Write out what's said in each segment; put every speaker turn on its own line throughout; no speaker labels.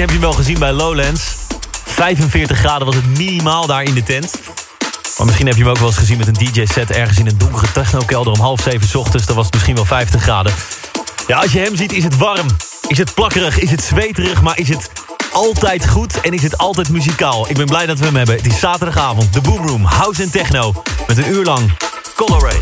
Heb je hem wel gezien bij Lowlands. 45 graden was het minimaal daar in de tent. Maar misschien heb je hem ook wel eens gezien met een DJ-set... ergens in een donkere technokelder om half zeven ochtends. Dan was het misschien wel 50 graden. Ja, als je hem ziet is het warm. Is het plakkerig, is het zweterig, maar is het altijd goed en is het altijd muzikaal. Ik ben blij dat we hem hebben. Het is zaterdagavond, de Boom Room, House en Techno. Met een uur lang Color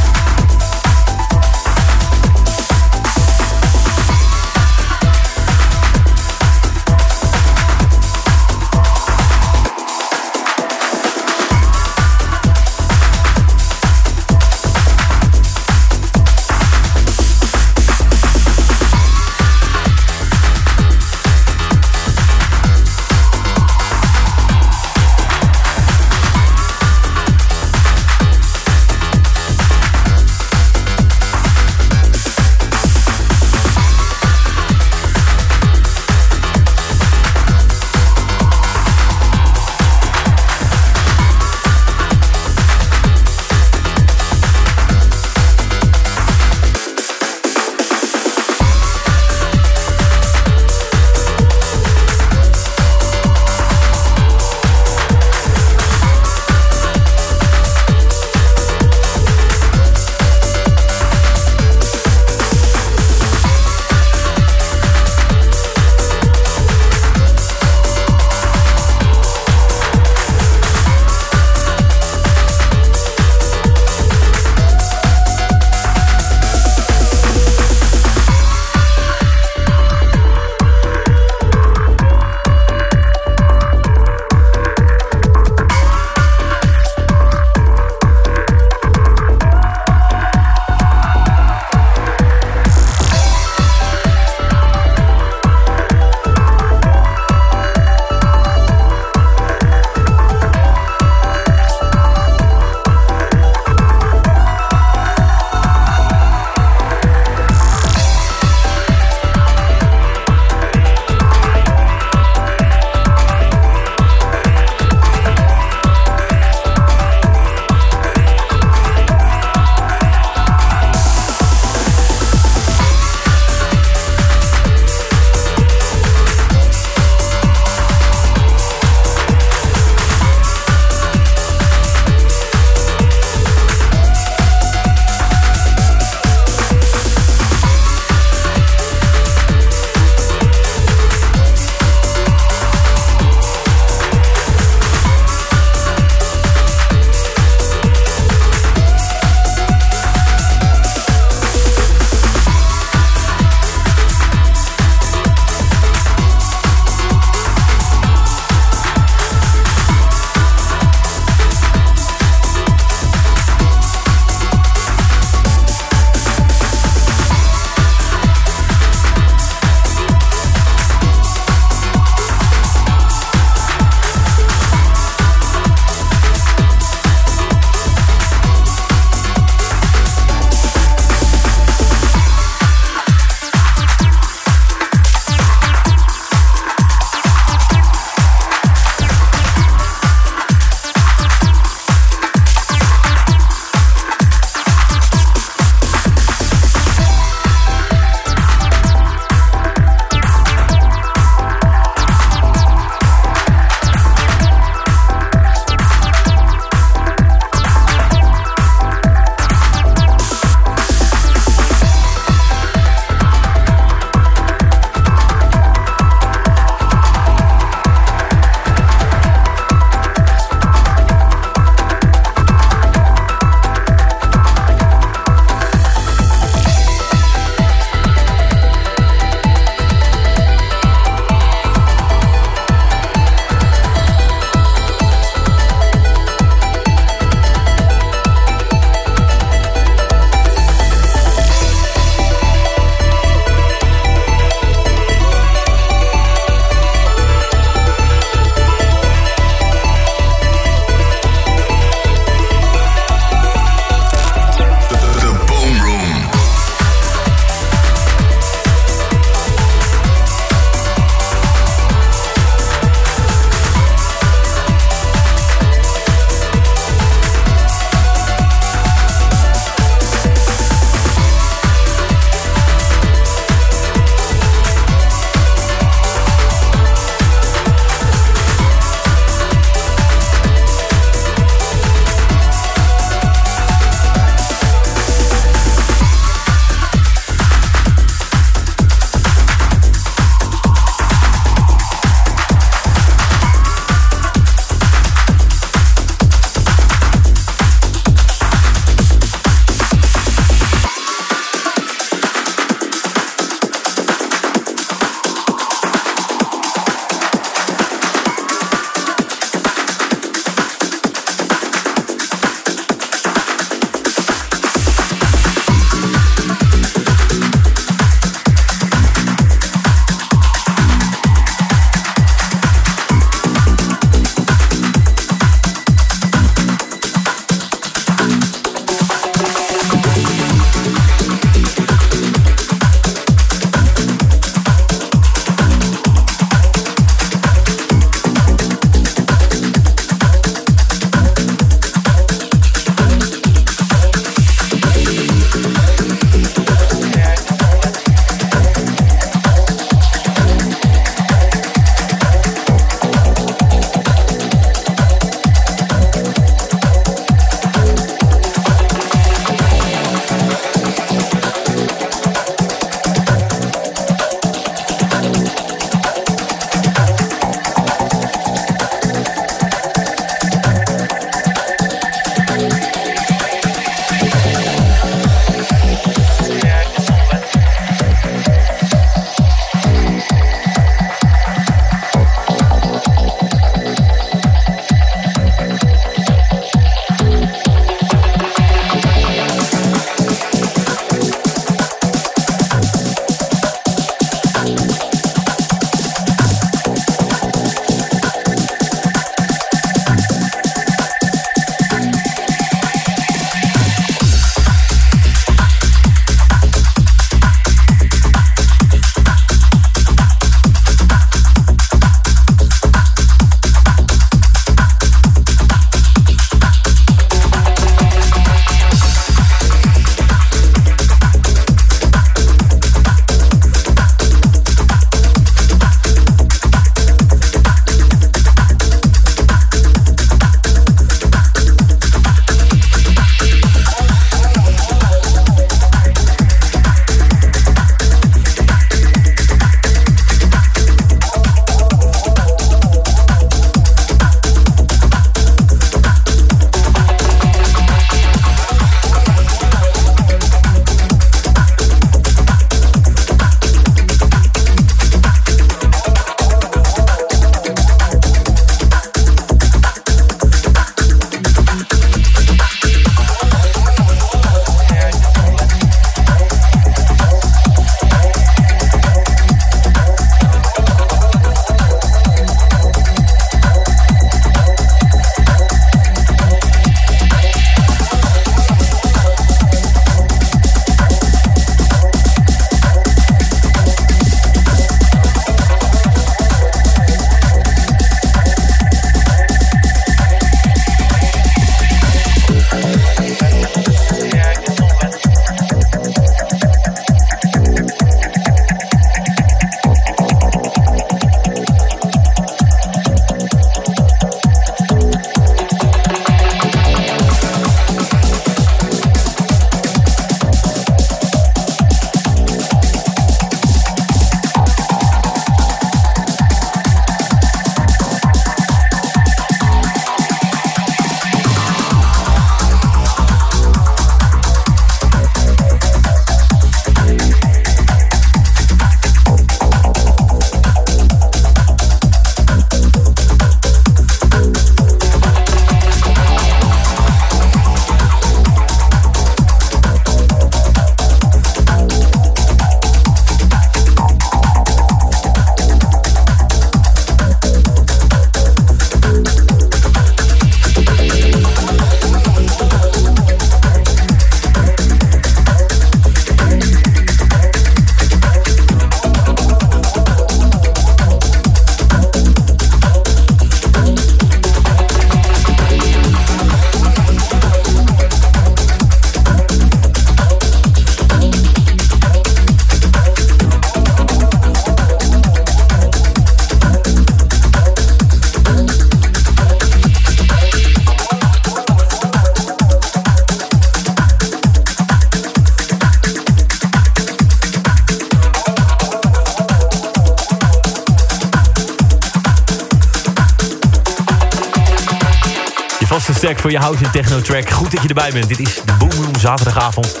voor je house en techno track. Goed dat je erbij bent. Dit is de Boom Room zaterdagavond.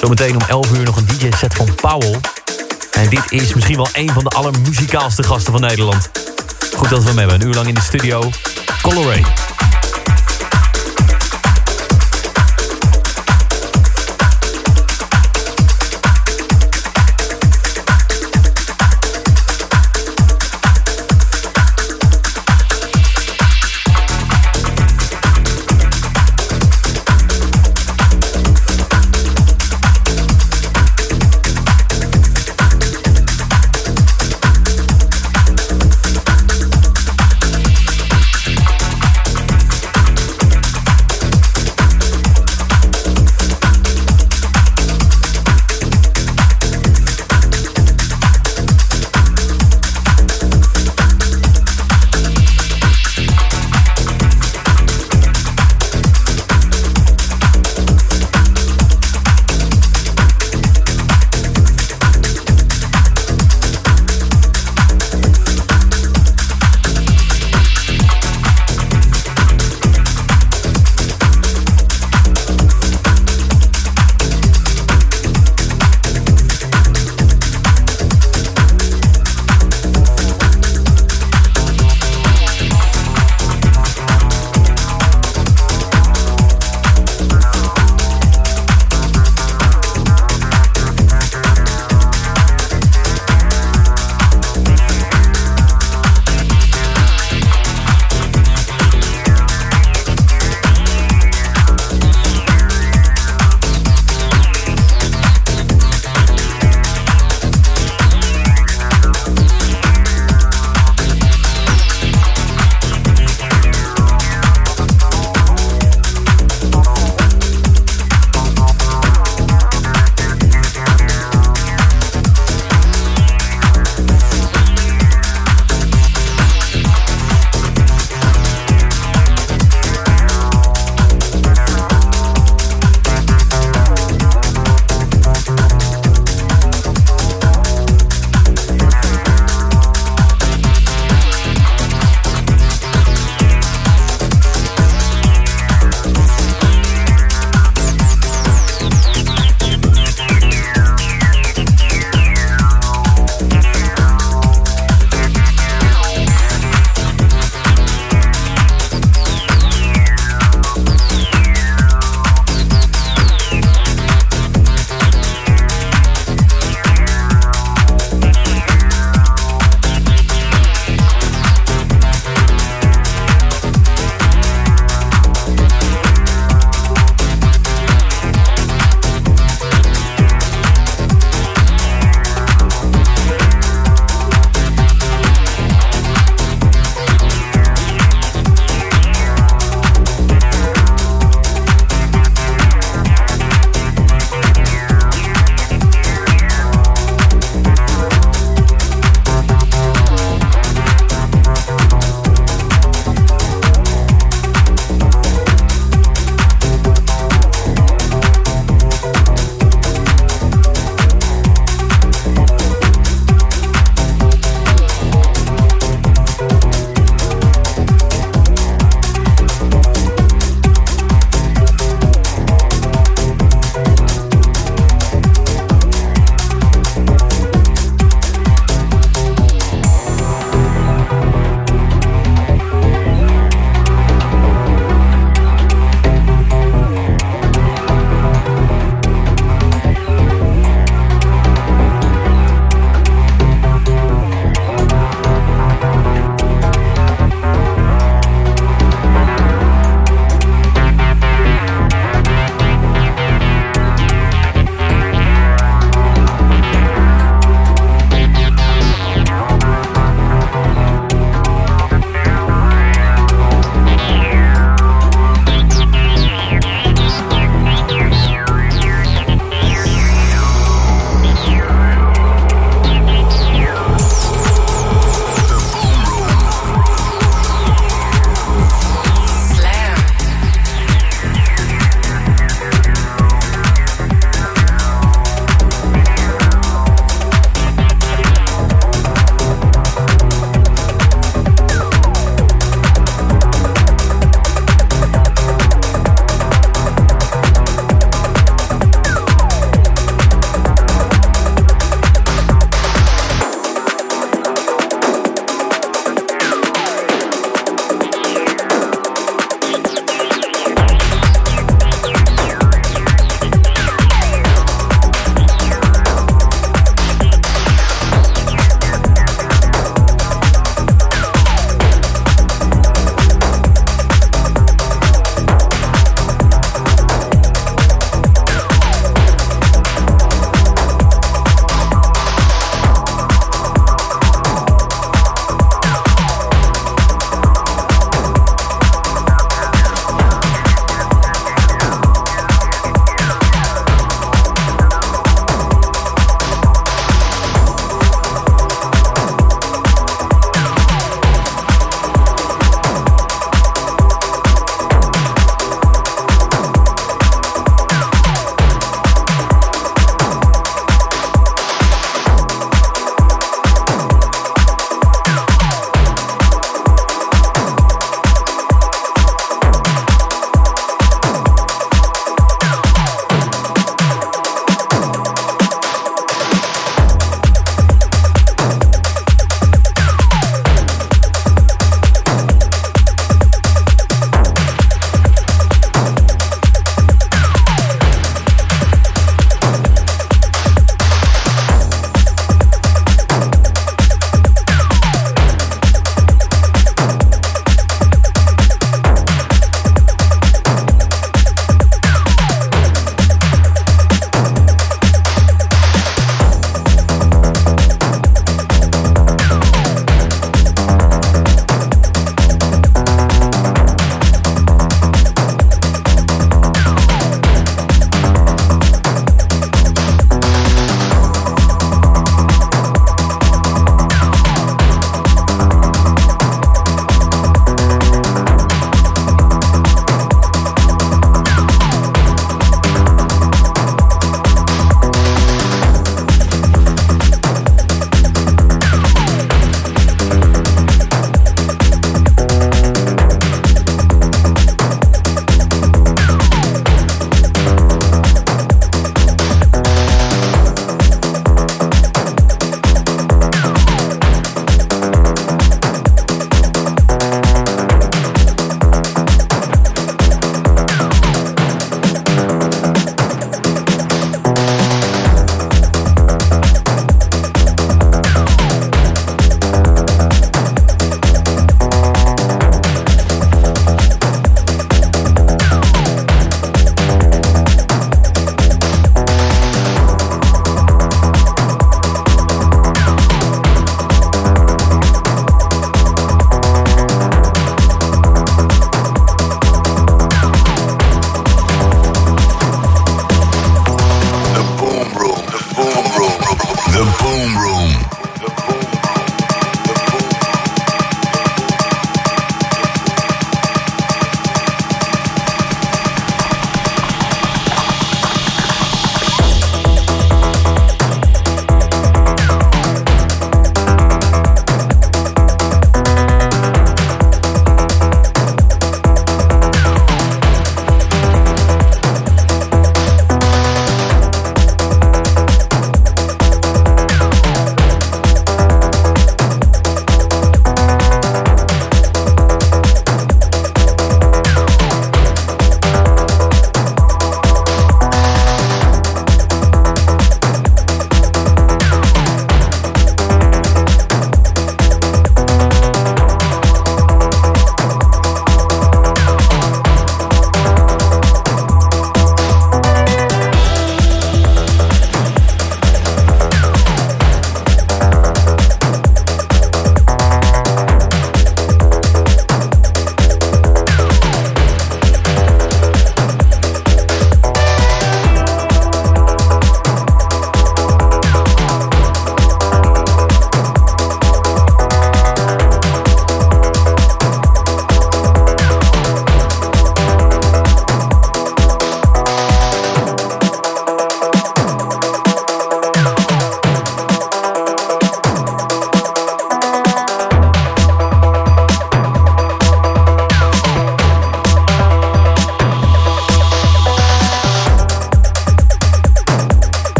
Zometeen om 11 uur nog een DJ-set van Powell. En dit is misschien wel een van de allermuzikaalste gasten van Nederland. Goed dat we hem hebben. Een uur lang in de studio. Coloray.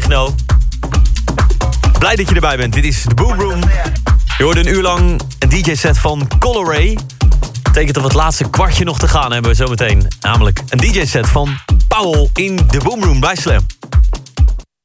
Techno. Blij dat je erbij bent. Dit is de Boom Room. Je hoorde een uur lang een DJ-set van Coloray. Betekent dat we het laatste kwartje nog te gaan hebben zometeen. Namelijk een DJ-set van Powell in de Boom Room bij Slam.